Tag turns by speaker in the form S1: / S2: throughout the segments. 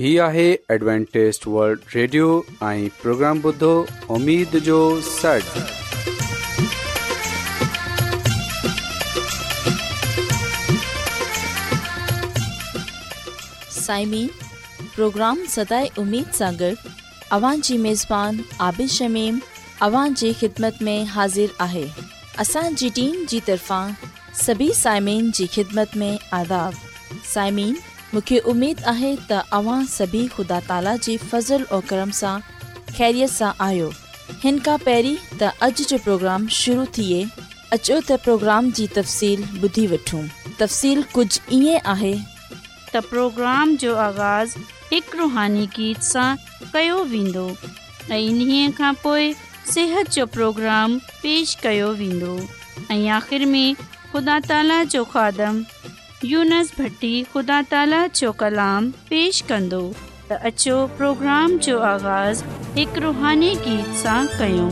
S1: सभी साइमिन जी ख़िदमत में आज़ादु मूंखे उमेदु आहे त अव्हां सभी ख़ुदा ताला जी फज़ुल ऐं कर्म सां ख़ैरियत सां आहियो हिन खां पहिरीं त अॼु जो प्रोग्राम शुरू थिए अचो त प्रोग्राम जी तफ़सील ॿुधी वठूं तफ़सील कुझु ईअं आहे
S2: त प्रोग्राम जो आगाज़ हिकु रुहानी गीत सां कयो वेंदो ऐं ॾींहं खां पोइ सिहत जो प्रोग्राम पेश कयो वेंदो ऐं आख़िरि में ख़ुदा ताला जो खादम यूनस भट्टी ख़ुदा ताला जो कलाम पेश कंदो त अचो प्रोग्राम जो आगाज़ एक रुहानी गीत सां कयो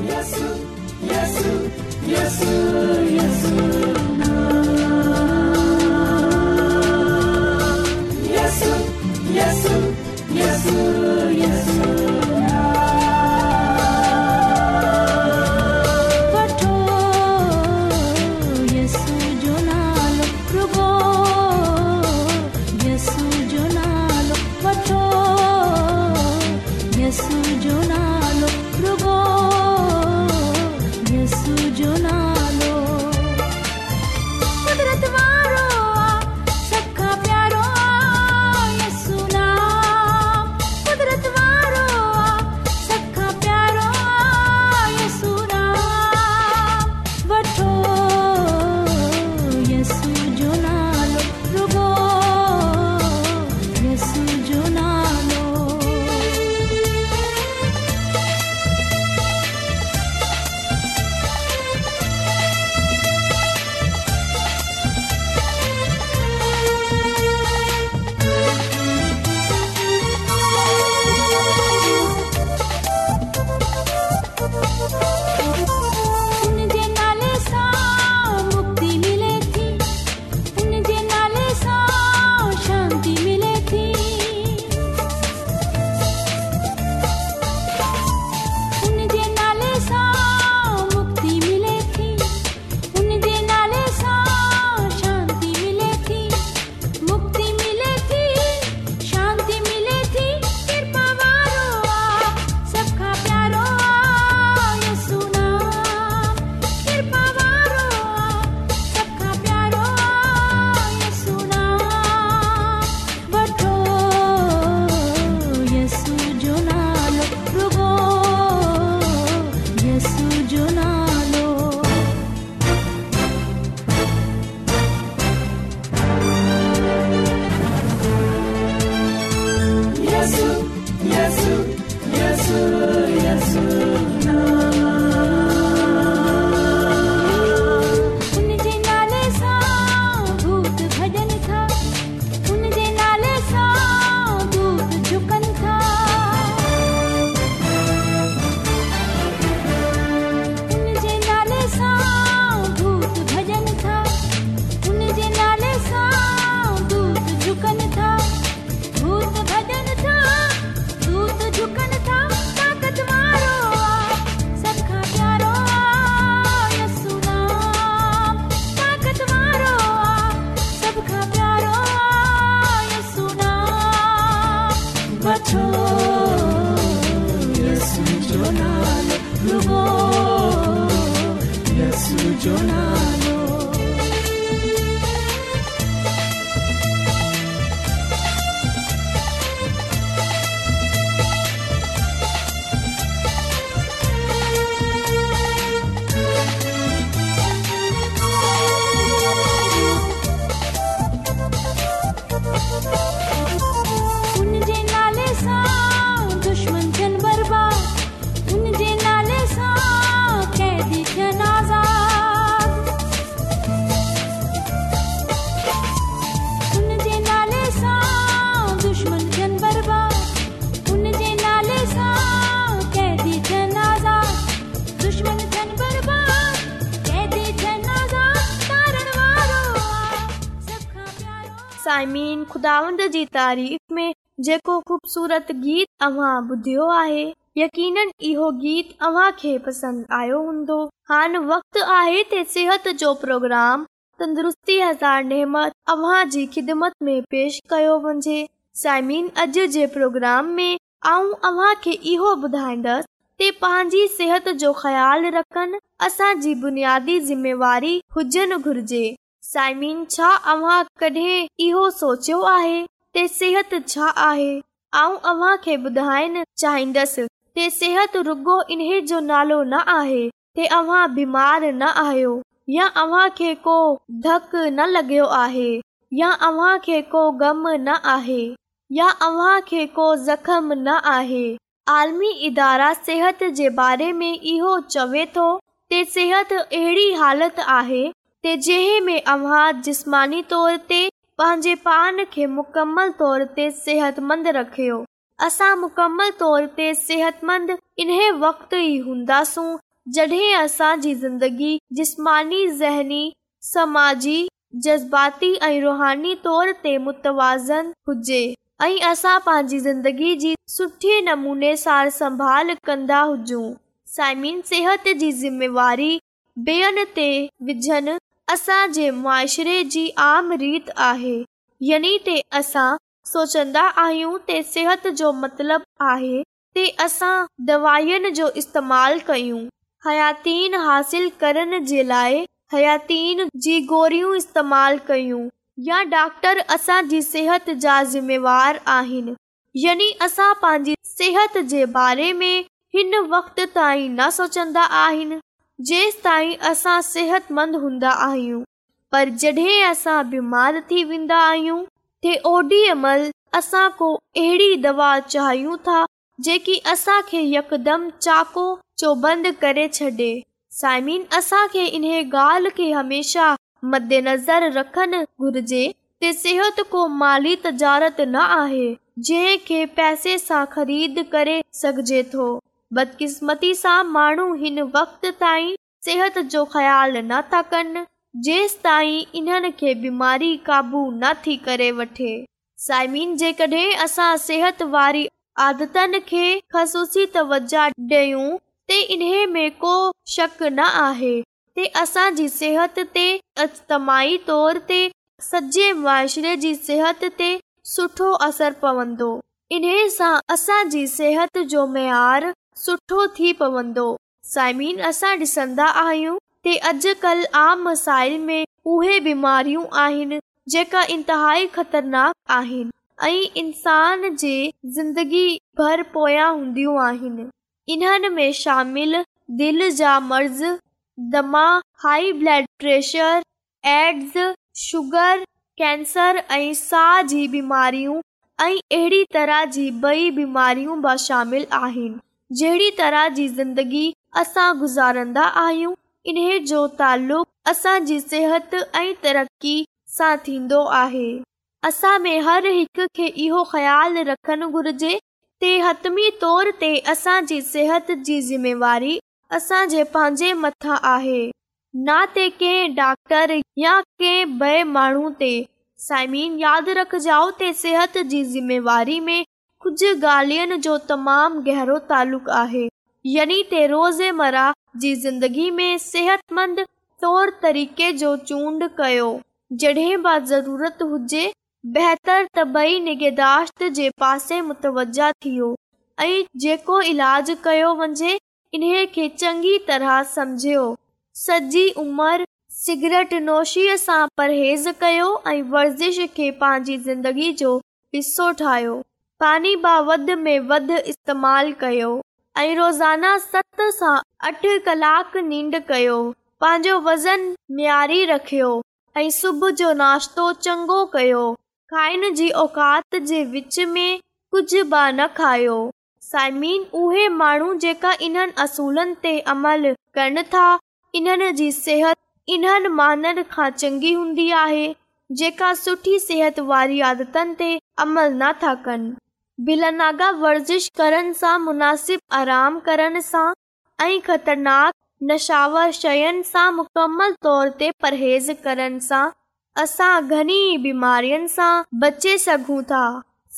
S3: خوبصورت जेको ख़ूबसूरत ॿुधियो आहे यकीन इहो پروگرام आयो हूंदो आहे पेश कयो वञे साइमिन प्रोग्राम में पंहिंजी सिहत जो ख़्यालु रखनि असांजी बुनियादी ज़िमेवारी हुजनि घुरिजे साइमिन छा अव्हां कॾहिं इहो सोचियो आहे ते सेहत छा आहे आऊं अव्हां खे ॿुधाइण चाहींदसि ते सेहत रुगो इन्हे जो नालो न ना आहे ते अव्हां बीमार न आहियो या अव्हां खे को धक न लॻियो आहे या अव्हां खे को गम न आहे या अव्हां खे को ज़ख़म न आहे आलमी इदारा सिहत जे बारे में इहो चवे थो ते सिहत अहिड़ी हालति आहे जिस्मानी तोर ते पंहिंजे पान खे मुकमल तोर ते सेहतमंद रखियो असां मुकमल तोर ते सेहतमंद इन्हीअ वक़्त हूंदासू ज़ी समाजी जज़्बाती ऐं रुहानी तोर ते मुतवाज़न हुजे ऐं असां पंहिंजी ज़िंदगी जी सुठे नमूने सार संभाल कन्दा हुजूं साइमिन सिहत जी ज़िमेवारी ते विझनि असांजे मुआशिरे जी आम रीत आहे यानी ते असां सोचंदा आहियूं त सिहत जो मतिलबु आहे ते असां दवाईयुनि जो इस्तेमालु कयूं हयाती हासिलु करण जे लाइ हयाती जी गोरियूं इस्तेमालु कयूं या डॉक्टर असांजी सिहत जा ज़िमेवार आहिनि यानी असां पंहिंजी सिहत जे बारे में हिन वक़्त ताईं न सोचंदा आहिनि जेंस ताईं असां सिहतमंद हूंदा आहियूं पर जॾहिं असां बीमार थी वेंदा आहियूं ओॾीमहिल अहिड़ी दवा चाहियूं था जेकी असांखे यकदम चाको चो बंद करे छॾे साइमीन असांखे इन ॻाल्हि खे हमेशह मदद नज़र रखणु घुर्जे सिहत को माली तजारत न आहे जंहिंखे पैसे सां ख़रीद करे सघिजे थो बदकिस्मती सां माण्हू हिन वक़्त ताईं सिहत जो ख़्यालु नथा कनि जेंस ताईं इन्हनि खे बीमारी क़ाबू न थी करे वठे असां सिहत वारी ख़सूसी ॾेयूं त इन में को शक न आहे असांजी सिहत ते अजी तोर ते सॼे मुआरे जी सिहत ते सुठो असर पवंदो इन सां असांजी सिहत जो मयार सुठो थी पवंदो साइमीन असां डि॒सन्दा आहियूं की अॼु आम मसाइल में उहे बीमारियूं आहिनि जेका इंतहाई ख़तरनाक आहिनि ऐं इंसान जे ज़िंदगी भर पोयां हूंदियूं आहिनि इन्हनि में शामिल दिल जा मर्ज़ दमा high blood pressure AIDS sugar cancer ऐं साह जी बीमारियूं ऐं अहिड़ी तरह जी बई बीमारियूं बि शामिल आहिनि जहिड़ी तरह जी ज़िंदगी असां गुज़ारंदा आहियूं इन्हे जो तालुक़ असांजी सिहत ऐं तरक़ी सां थींदो आहे असां में हर हिक खे इहो ख़्याल रखनि घुर्जे असांजी सिहत जी ज़िमेवारी असांजे पंहिंजे मथां आहे न त के डॉक्टर माण्हू ते साइमिन यादि रखजो ते सिहत जी ज़िमेवारी में कुझु ॻाल्हियुनि जो तमामु गहिरो तालुक़ु आहे यानी ते रोज़ेमरा जी ज़िंदगी में सेहतमंद तौर कयो जॾहिं ऐं जेको इलाज कयो वञे इन खे चङी तरह सम्झियो सॼी उमिरि सिगरेट नोशीअ सां परहेज़ कयो ऐं वर्ज़िश खे पंहिंजी ज़िंदगी जो हिसो ठाहियो पानी बि वध में वध इस्तेमालु कयो ऐं रोज़ाना सत सां अठ कलाक निंड कयो पंहिंजो वज़न मियारी रखियो ऐं सुबुह जो नाश्तो चङो कयो खाइण जी औकात जे विच में कुझु बि न खायो साइमीन उहे माण्हू जेका इन्हनि असूलनि ते अमल कनि था इन्हनि जी सिहत इन्हनि माननि खां चङी हूंदी आहे जेका सुठी सिहत वारी आदतनि ते अमल न था कनि बिलनागा वर्ज़िश करण सां मुनासिबु आराम करण सां ऐं ख़तरनाक नशावर शयुनि सां मुकमल तौर ते परहेज़ करण सां असां घणी बीमारियुनि सां बचे सघूं था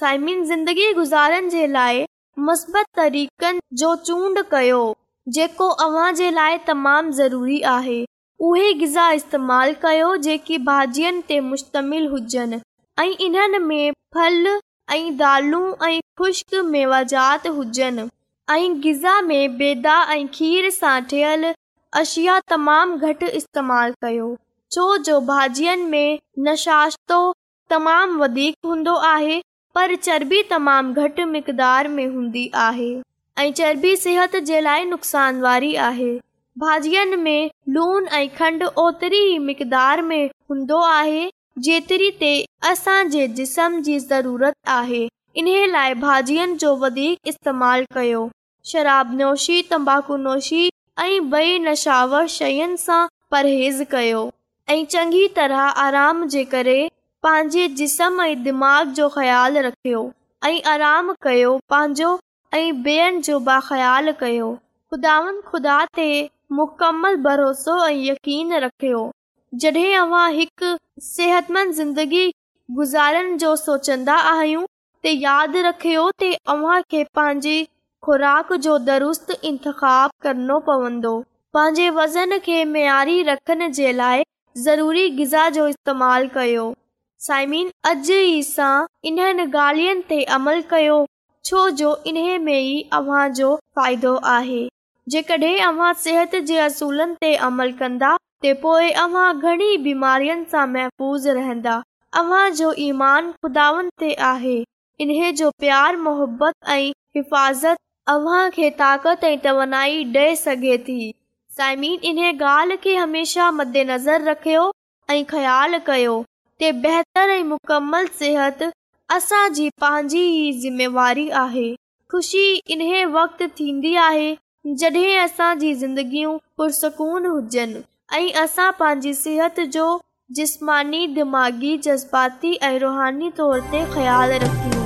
S3: साइमिन ज़िंदगी गुज़ारण जे लाइ मसबत तरीक़नि जो चूंड कयो जेको अव्हां जे लाइ तमामु ज़रूरी आहे उहे गिज़ा इस्तेमाल कयो जेकी भाॼियुनि ते मुश्तमिल हुजनि ऐं इन्हनि में फल ऐं दालूं ऐं ख़ुश्क मेवा जात हुजनि ऐं गिज़ा में बेदा ऐं खीर सां ठहियल अशिया तमामु घटि इस्तेमालु कयो छो जो भाॼियुनि में नशाश्तो तमामु वधीक हूंदो आहे पर चर्बी तमामु घटि मक़दार में हूंदी आहे ऐं चर्बी सिहत जे लाइ नुक़सान वारी आहे भाॼियुनि में लूणु ऐं खंडु ओतिरी मक़दार में हूंदो आहे जेतिरी ते जे जिस्म जी ज़रूरत आहे इन्हे लाइ भाॼियुनि जो इस्तेमाल कयो शराब नोशी तम्बाकू नोशी ऐं बेनशाव शयुनि सां परहेज़ कयो ऐं चङी तरह आराम जे करे पंहिंजे जिस्म ऐं दिमाग़ जो ख़्यालु रखियो ऐं आराम कयो पंहिंजो ऐं ॿियनि जो बि कयो ख़ुदानि खुदा ते मुकमल भरोसो ऐं यकीन रखियो जॾहिं अवां हिकु सिहतमंद ज़िंदगी गुज़ारण जो सोचंदा आहियूं यादि रखियो ते अव्हां खे पंहिंजी ख़ुराक जो दुरुस्त इंतखाव करणो पवंदो पंहिंजे वज़न खे मयारी रखण जे लाइ ज़रूरी गिज़ा जो इस्तेमाल कयो साइमीन अॼु ई सां इन्हनि ॻाल्हियुनि ते अमल कयो छो जो इन्हे फ़ाइदो आहे जेकॾहिं अवां सिहत जे असूलनि ते अमल कंदा ते पोइ अव्हां घणी बीमारियुनि सां महफ़ूज़ रहंदा अव्हां जो ईमान खुदावन ते आहे इन जो प्यार मोहबत ऐं हिफ़ाज़त अव्हां खे ताक़त ऐं तवानाई थी साइमीन इन ॻाल्हि खे हमेशह मदेनज़र रखियो ऐं ख़्यालु कयो ते बहितर ऐं मुकमल सिहत असांजी पंहिंजी ई ज़िमेवारी आहे ख़ुशी इन वक़्तु थींदी आहे जॾहिं असांजी ज़िंदगियूं पुरसकून हुजनि ऐं असां पंहिंजी सिहत जो जिस्मानी दिमाग़ी जज़्बाती ऐं रुहानी तौर ते ख़्यालु रखूं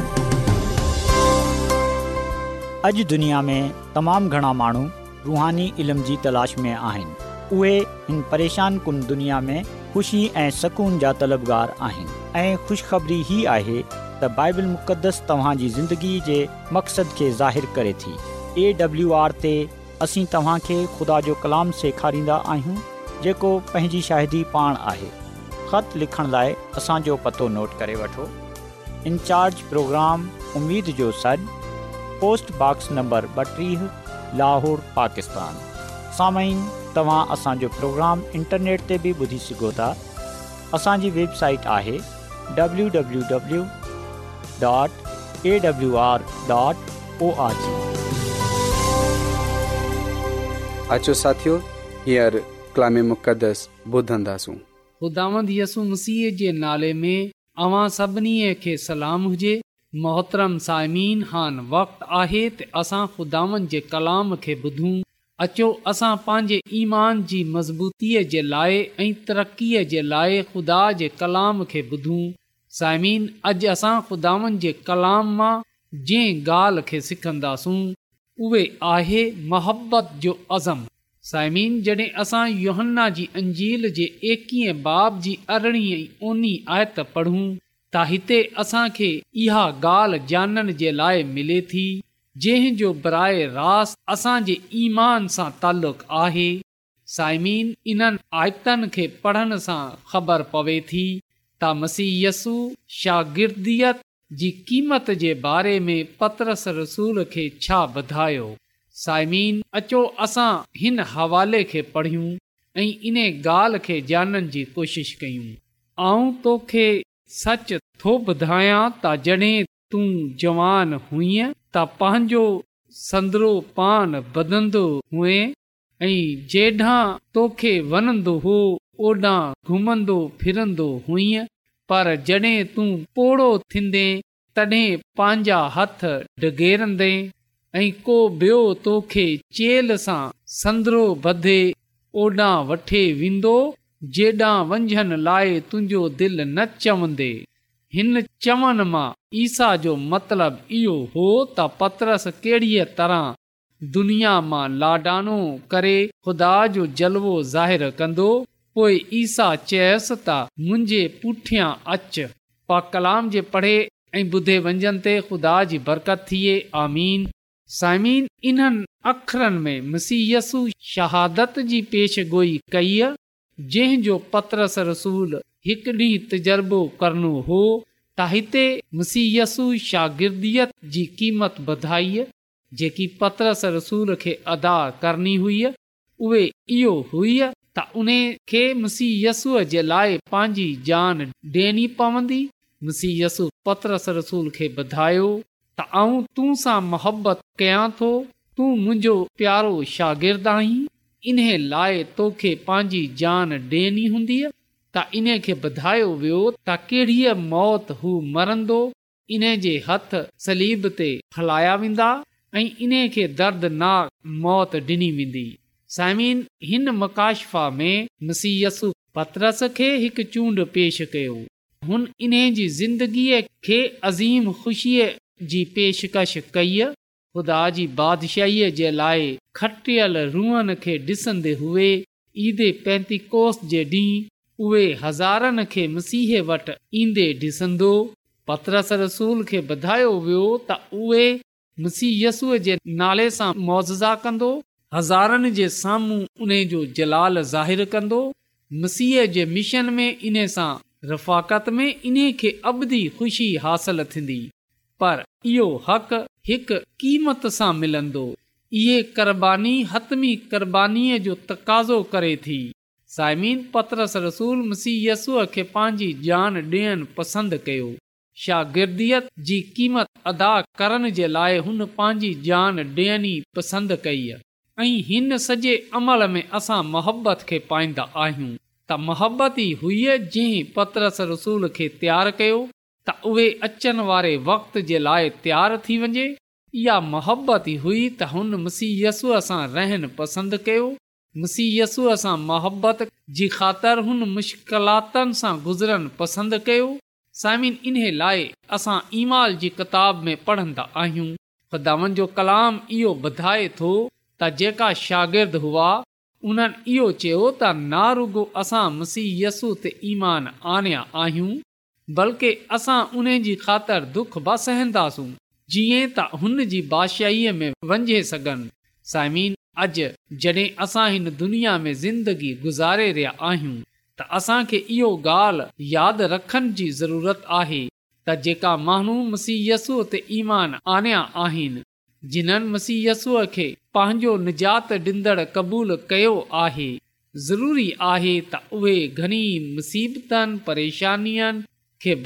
S4: अॼु दुनिया में तमामु घणा माण्हू रुहानी इल्म जी तलाश में आहिनि उहे हिन परेशान कुन दुनिया में ख़ुशी ऐं सुकून जा तलबगार आहिनि ऐं ख़ुश ई आहे त बाइबल मुक़दस तव्हांजी ज़िंदगी जे मक़सद खे ज़ाहिर करे थी ए डब्लू आर ते असीं तव्हांखे ख़ुदा जो कलाम सेखारींदा आहियूं जेको पंहिंजी शाहिदी पाण आहे ख़त लिखण लाइ असांजो पतो नोट करे वठो इनचार्ज प्रोग्राम उमेद जो सॾु पोस्टबॉक्स नंबर ॿटीह लाहौर पाकिस्तान सामई तव्हां असांजो प्रोग्राम इंटरनेट ते बि ॿुधी सघो था असांजी वेबसाइट आहे
S5: W W W dot A W
S6: R dot O R ख़ुदांदसु मसीह जे नाले में अवां सभिनी खे सलाम हुजे मोहतरम साइमीन हान वक़्तु आहे त असां ख़ुदानि जे कलाम खे ॿुधूं अचो असां पंहिंजे ईमान जी मज़बूतीअ जे लाइ ऐं तरक़ीअ जे लाइ ख़ुदा जे कलाम खे ॿुधूं साइमीन अॼु असां ख़ुदानि जे कलाम मां जंहिं ॻाल्हि खे सिखंदासूं उहे आहे मोहबत जो अज़म साइमीन जॾहिं असां योहन्ना जी अंजील जे एकवीह बाब जी अरिड़हीं ओनी आयत पढ़ूं त हिते असांखे इहा ॻाल्हि ॼाणण जे लाइ मिले थी जंहिंजो बराए रास असांजे ईमान सां तालुक़ु आहे साइमीन इन्हनि आयतनि खे पढ़ण सां ख़बर पवे थी त मसीयसु शागिर्दियत जी क़ीमत जे बारे में पत्रस रसूल खे छा ॿुधायो साइमीन अचो असां हिन हवाले खे पढ़ियूं ऐं इन ॻाल्हि खे ॼाणण जी कोशिश कयूं ऐं तोखे सच थो ॿुधायां त जॾहिं तूं जवान हुईं त पंहिंजो संदिरो पान बधंदो हुए ऐं जेॾां तोखे वणंदो हो ओॾां घुमंदो फिरंदो हुईं पर जॾहिं तूं पोड़ो थींदे तॾहिं पंहिंजा हथ डगेरंदे ऐं को बि॒यो तोखे चेल सां संदरो बधे ओॾां वठे वेंदो जेडां वंझन लाइ तुंहिंजो दिलि न चवंदे हिन चवण मां ईसा जो मतिलब इहो हो त पतरस कहिड़ीअ तरह दुनिया मां लाडानो करे ख़ुदा जो जलवो ज़ाहिरु कंदो पोइ ईसा चयसि त मुंहिंजे पुठियां अच पा कलाम जे पढ़े ऐं ॿुधे वंझन ते ख़ुदा जी बरकत थिए आमीन साइमिन इन्हनि अखरनि में मुसीयसु शहादत जी पेशिगोई कई जंहिं जो पतरस रसूल हिकु ॾींहुं तजुर्बो करनो हो त हिते मुसु शागिर्दीअ जी क़ीमत बधाई जेकी पतरस रसूल खे अदा करणी हुई उहे इहो हुई त उन्हीअ खे मुसीयसुअ जे लाइ पंहिंजी जान डि॒यणी पवंदी मुसीयसु पत्रस रसूल खे बधायो त आऊं तूंसां मुहबत कयां थो तूं मुंहिंजो प्यारो शागिर्दु आहीं इन लाइ तोखे पंहिंजी जान डि॒यणी हूंदी त इन्हे खे ॿुधायो वियो त मौत हू मरंदो इन जे हथ सलीब ते खलाया वेंदा ऐं इन्हे खे दर्दनाक मौत डि॒नी वेंदी साइमिन हिन मक़ाशफा में मसीयस पतरस खे हिकु चूंड पेश कयो हुन इन्हे जी ज़िंदगीअ खे अज़ीम खु़शीअ जी पेशकश कई ख़ुदा जी बादशाहीअ जे लाइ खटियल रूहनि खे ॾिसंदे उहे ईदे पैंतीकोस जे ॾींहुं उहे हज़ारनि खे मसीह वटि ईंदे ॾिसंदो पतरस रसूल खे ॿुधायो वियो त उहे मसीहयसूअ जे नाले सां मुआवज़ा कंदो हज़ारनि जे साम्हूं उन जो जलाल ज़ाहि कंदो मसीह जे मिशन में इन सां रफ़ाकत में इन्हे अबदी ख़ुशी हासिलु थींदी पर इहो हक़ हिकु क़ीमत सां मिलंदो इहा हतमी क़बानीअ जो तक़ाज़ो करे थी सायमिन पतरस रसूल मसीयसूअ खे पंहिंजी जान ॾियण पसंदि कयो शागिर्दियत जी क़ीमत अदा करण जे लाइ हुन पंहिंजी जान ॾियणी पसंदि कई ऐं हिन सॼे अमल में असां मोहबत खे पाईंदा आहियूं त मोहबत ई हुई जीअं पतरस रसूल खे तयारु कयो त उहे अचनि वारे वक़्त जे लाइ तयारु थी वञे इहा मोहबत ई हुई त हुन मुसीयसुअ सां रहनि पसंदि कयो मुसीयसूअ सां मोहबत जी ख़ातिर हुन मुश्किलातुनि सां गुज़रनि पसंदि कयो साइमिन इन लाइ असां ईमाल जी किताब में पढ़ंदा आहियूं ख़ुदावन जो कलाम इहो ॿुधाए थो त जेका शागिर्दु हुआ उन्हनि इहो चयो त ना रुगो असां मुसीयसु ते ईमान आणिया आहियूं बल्कि असां उन जी ख़ातिर दुख बासूं जीअं त हुन जी बादशाही में वञे सघनि साइमीन अॼु जॾहिं असां हिन दुनिया में ज़िंदगी गुज़ारे रहिया आहियूं त असांखे इहो ॻाल्हि यादि रखनि जी ज़रूरत आहे त जेका माण्हू मसीयसू ते ईमान आन्या आहिनि जिन्हनि मसीयसूअ खे पंहिंजो निजात ॾींदड़ क़बूलु कयो आहे ज़रूरी आहे त उहे घणी मुसीबतनि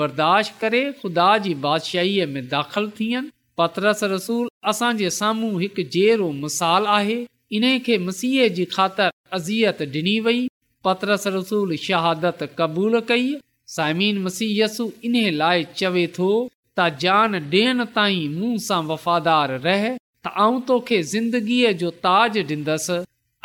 S6: बर्दाश्त करे ख़ुदा जी बादशाहीअ में दाख़िल थियनि असांजे साम्हूं हिकु जहिड़ो मिसाल आहे इन खे मसीह जी ख़ातिर डि॒नी वई पतरस रसूल शहादत कबूल कई साइमीन मसीयसु इन लाइ चवे थो त जान ॾियण ताईं मूं सां वफ़ादार रहे आऊं तोखे ज़िंदगीअ जो ताज डि॒ंदसि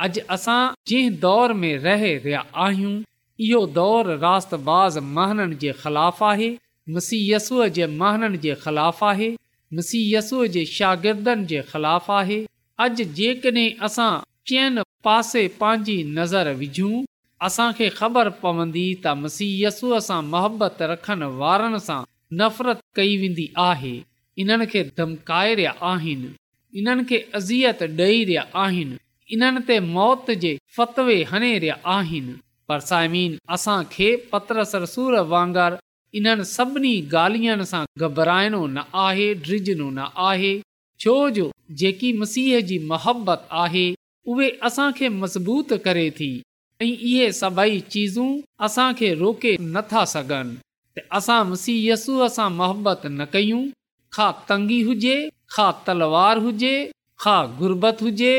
S6: अॼु असां जंहिं दौर में रहे रहिया आहियूं इहो दौरु रातबाज़ महननि जे ख़िलाफ़ु आहे मसीयसूअ जे महननि जे ख़िलाफ़ु आहे मसीयसूअ जे शागिर्दनि जे ख़िलाफ़ु आहे अॼु जेकॾहिं असां चैन पासे पंहिंजी नज़र विझूं असांखे ख़बर पवंदी त मसीयसूअ सां मोहबत रखनि वारनि सां नफ़रत कई वेंदी आहे इन्हनि खे धमकाए रहिया आहिनि इन्हनि खे अज़ियत डे॒ई रहिया आहिनि इन्हनि ते मौत जे फ़तवे हणे रहिया आहिनि परसायमीन असांखे पत्र सर सुर वांगुरु इन्हनि सभिनी ॻाल्हियुनि सां घबराइणो न आहे ड्रिजणो न आहे छो जो जेकी मसीह जी मोहबत आहे उहे असांखे मज़बूत करे थी ऐं इहे सभई चीज़ूं असांखे रोके नथा सघनि त असां मसीहसूअ सां मुहबत न कयूं खा तंगी हुजे खां तलवार हुजे खां गुरबत हुजे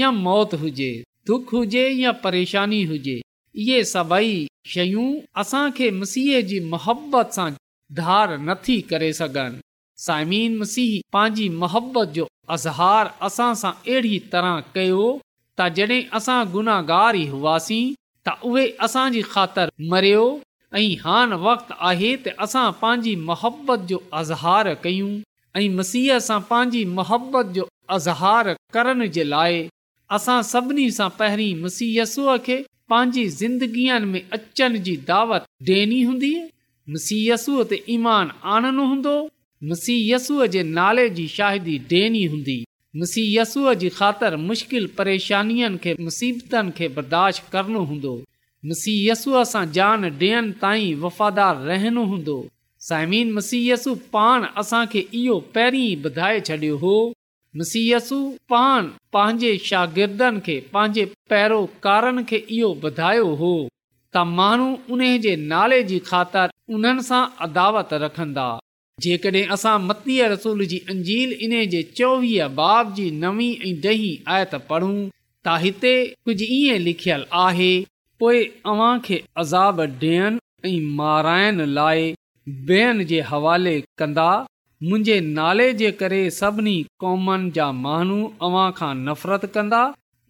S6: या मौत हुजे दुख हुजे या परेशानी हुजे इहे सभई शयूं असांखे मसीह जी मोहबत सां धार नथी करे सघनि साइमीन मसीह पंहिंजी मोहबत जो अज़हार असां सां अहिड़ी तरह कयो त जॾहिं असां गुनाहगार ई हुआसीं त उहे असांजी ख़ातिर मरियो ऐं हा वक्त आहे त असां पंहिंजी मोहबत जो अज़हार कयूं ऐं मसीह सां पंहिंजी मोहबत जो अज़हार करण जे लाइ असां सभिनी सां पहिरीं खे पंहिंजी ज़िंदगीअ में अचनि जी दावती हूंदी नसीयसूअ ते ईमान आणंदो हूंदो नसीयस जे नाले जी शाहिदी डेनी हूंदी नसीयसूअ जी ख़ातिर मुश्किल परेशानियुनि खे मुसीबतुनि खे बर्दाश्त करणो हूंदो नसीयसूअ सां जान ॾियनि ताईं वफ़ादार रहणो हूंदो साइमिन मसीयसु पाण असांखे इहो पहिरीं ॿुधाए छॾियो हो मसीयसु पाण पंहिंजे शागिर्दनि खे पंहिंजे पहिरो कारनि खे इहो ॿुधायो हो त माण्हू उन जे नाले जी ख़ातिर उन्हनि सां अदावत रखंदा जेकॾहिं असां मतनीअ रसूल जी अंजील इन जे चोवीह बाब जी नवी ऐं ॾहीं आयत पढ़ूं त हिते कुझु ईअं लिखियल आहे पोइ अव्हां खे अज़ाब ॾियनि ऐं माराइण लाइ ॿियनि जे हवाले कंदा मुंहिंजे नाले जे करे सभिनी कौमनि जा माण्हू अव्हां खां नफ़रत कंदा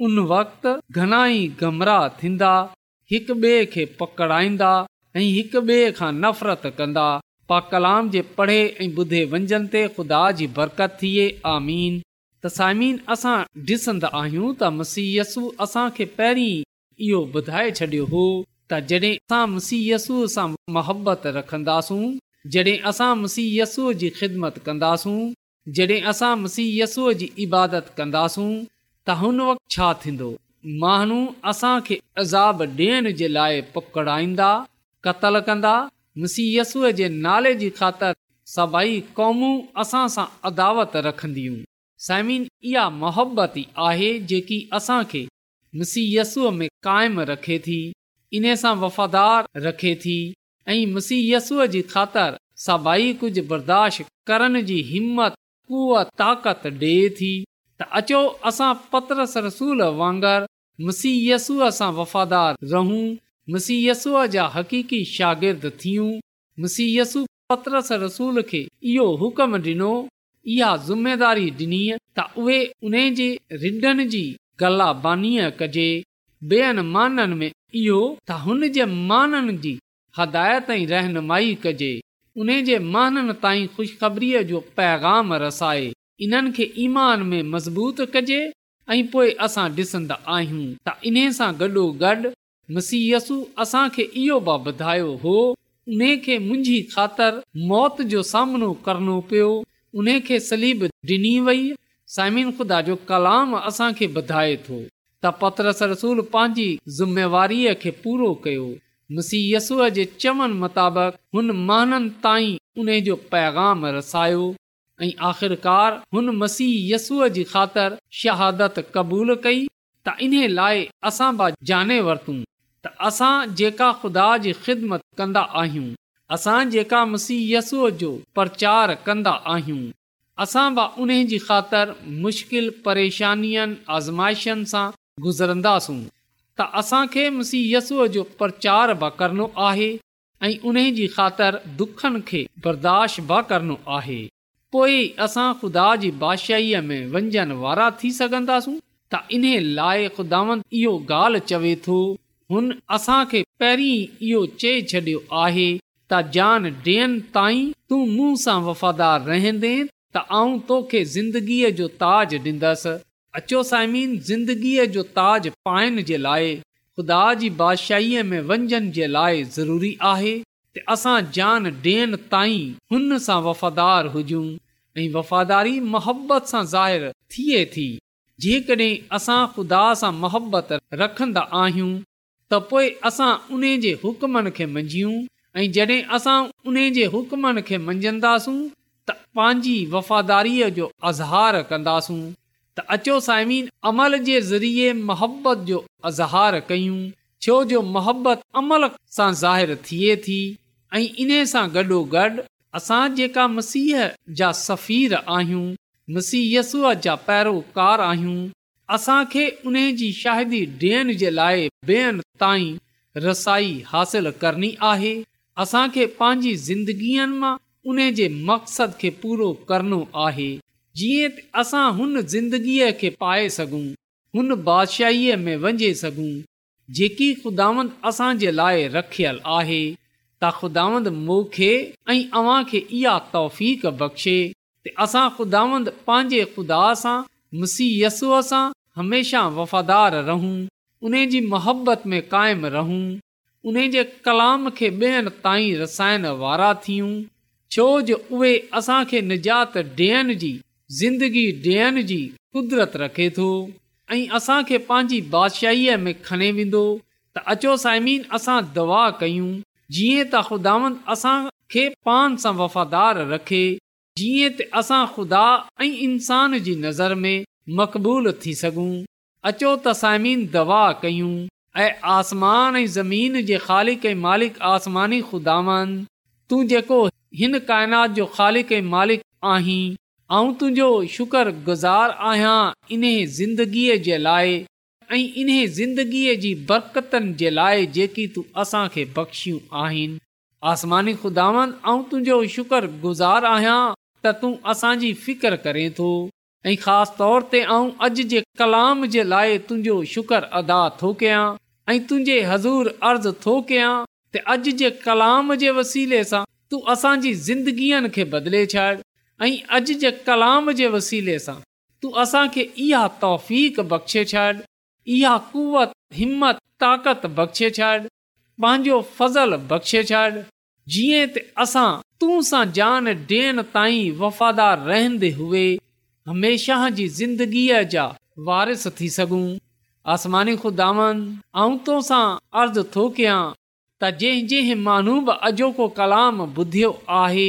S6: उन वक़्ति घणाई गमराह थींदा हिकु ॿिए खे पकड़ाईंदा ऐं हिकु ॿिए खां नफ़रतु कंदा पा कलाम जे पढ़े ऐं ॿुधे वंझंदे ख़ुदा जी बरकत थिए आमीन त साइमीन असां डि॒संदा आहियूं त मसीयसु असांखे पहिरीं इहो ॿुधाए छॾियो हो त जॾहिं असां मसीयसू सां मोहबत रखंदासूं जॾहिं असां मुसीयसूअ जी ख़िदमत कंदासूं जॾहिं असां मुसीयसूअ जी इबादत कंदासूं त हुन वक़्तु छा थींदो माण्हू असां खे अज़ाबु ॾियण जे लाइ पकड़ाईंदा क़तल कंदा मुसीयसूअ जे नाले जी ख़ातिर सभई क़ौमूं असां सां अदावत रखंदियूं साइमिन इहा मोहबत ई आहे जेकी असां खे में कायम रखे थी इन सां वफ़ादार रखे थी ऐं मुसीयसूअ जी ख़ातिर सभई कुझु बर्दाश्त करण जी हिमत उहा ताक़त डे थी त अचो असां पतरस रसूल वांगुरु मुसीयसूअ सां वफ़ादार रहूं मुसीयसूअ जा हक़ीकी शागिर्द थियूं मुसीयसु पतरस रसूल खे इहो हुकम डि॒नो इहा ज़िम्मेदारी डि॒नी त उहे उन जे रिडन जी गला कजे ॿियनि माननि में इहो त हुन जे माननि जी हदायत ऐं रहनुमाई कजे उन जे माननि ताईं ख़ुशख़बरीअ जो पैगाम रसाए इन्हनि खे ईमान में मज़बूत कजे ऐं पोइ असां ॾिसंदा आहियूं त इन सां गॾो गॾु मसीयसु गॾोगॾु इहो बि ॿुधायो हो उन खे मुंहिंजी ख़ातिर मौत जो सामनो करणो पियो उन खे सलीब ॾिनी वई साइमिन ख़ुदा जो कलाम असांखे ॿुधाए थो त पत्रस रसूल पंहिंजी ज़िमेवारीअ खे पूरो कयो मसीहयसूअ जे चवण मुताबिक़ हुन महननि ताईं उन जो पैगाम रसायो ऐं आख़िरकार हुन मसीह यस्सूअ जी ख़ातिर शहादत क़बूल कई त इन लाइ असां बि जाने वरतूं त असां जेका ख़ुदा जी ख़िदमत कंदा आहियूं असां जेका मसीह यस्सूअ जो प्रचार कंदा आहियूं असां बि उन जी ख़ातिर मुश्किल परेशानियुनि आज़माइशनि सां गुज़रंदासूं त असां खे मुसीयस्ुअ जो प्रचार बि करणो आहे ऐं उन जी ख़ातिर दुखनि खे बर्दाश्त बि करणो आहे पोइ असां खुदा जी बादशाही में व्यंजन वारा थी सघंदासूं त इन्हे लाइ खुदावन इहो ॻाल्हि चवे थो हुन असां खे पहिरीं इहो चए छॾियो आहे त जान ॾियनि ताईं तूं मूं सां वफ़ादार रहंदे त आऊं तोखे ज़िंदगीअ जो ताज ॾींदसि अचो साइमीन ज़िंदगीअ जो ताज पाइण जे लाइ ख़ुदा जी बादशाहीअ में वञण जे लाइ ज़रूरी आहे त असां जान ॾियनि ताईं हुन सां वफ़ादार हुजूं ऐं वफ़ादारी मोहबत सां ज़ाहिरु थिए थी जेकॾहिं असां ख़ुदा सां मोहबत रखंदा आहियूं त पोइ असां उन जे हुकमनि खे मंझियूं ऐं जॾहिं असां उन जे हुकमनि खे मंझंदासूं त पंहिंजी वफ़ादारीअ जो अज़हार कंदासूं त अचो साइमिन अमल जे ज़रिए मोहबत जो अज़हार कयूं छो जो मोहबत अमल सां ज़ाहिर थिए थी ऐं इन सां गॾोगॾु असां जेका मसीह जा सफ़ीर आहियूं मसीहसूअ जा पैरोकार आहियूं असांखे उन जी शादी ॾियण जे लाइ ॿियनि ताईं रसाई हासिल करणी आहे असांखे पंहिंजी ज़िंदगीअ मां उन जे मक़सद खे पूरो करणो आहे जीअं त असां हुन ज़िंदगीअ खे पाए सघूं हुन बादशाहीअ में वञे सघूं जेकी ख़ुदावंद असांजे लाइ रखियल आहे त ख़ुदावंद मोखे ऐं अव्हां खे इहा तौफ़ बख़्शे त असां ख़ुदावंद पंहिंजे ख़ुदा सां मुसीहयसूअ सां हमेशह वफ़ादार रहूं उन जी मुहबत में काइमु रहूं उन जे कलाम खे ॿियनि ताईं रसाइण वारा थियूं छो जो उहे असां खे निजात ॾियण जी ज़िंदगी ॾियण जी कुदरत रखे थो ऐं असां खे पंहिंजी बादशाहीअ में खणे वेंदो त अचो साइमीन असां दवा कयूं जीअं त ख़ुदान असां खे पान सां वफ़ादार रखे जीअं त असां खुदा ऐं इंसान जी नज़र में मक़बूल थी सघूं अचो त साइमीन दवा कयूं ऐं आसमान ऐं ज़मीन जे ख़ालिक मालिक आसमानी ख़ुदानि तूं जेको हिन काइनात जो ख़ालिक मालिक आहीं ऐं तुंहिंजो शुक्र गुज़ारु आहियां इन ज़िंदगीअ जे लाइ ऐं इन ज़िंदगीअ जी बरक़तनि जे लाइ जेकी तूं असांखे बख़्शियूं आहिनि आसमानी ख़ुदावन ऐं तुंहिंजो शुकुर गुज़ारु आहियां त तूं असांजी फिकर करें थो ऐं ख़ासि तौर ते ऐं अॼु जे कलाम जे लाइ तुंहिंजो शुक्र अदा थो कयां ऐं तुंहिंजे हज़ूर अर्ज़ु थो कयां त अॼु जे कलाम जे वसीले सां तूं असांजी ज़िंदगीअ खे बदिले छॾ ऐं अॼु जे कलाम जे वसीले सां तू असांखे इहा तौफ़ बख़्शे छॾ इहा कुवत हिम्मत ताक़त बख़्शे छॾ पंहिंजो फज़ल बख़्शे छॾ जीअं त असां तूं सां जान डि॒यण ताईं वफ़ादार रहंदे हुए हमेशह जी ज़िंदगीअ जा वारिस थी सघूं आसमानी खुदान ऐं तोसां अर्ज़ु थो कयां त जंहिं जंहिं मानू बि अॼोको कलाम ॿुधियो आहे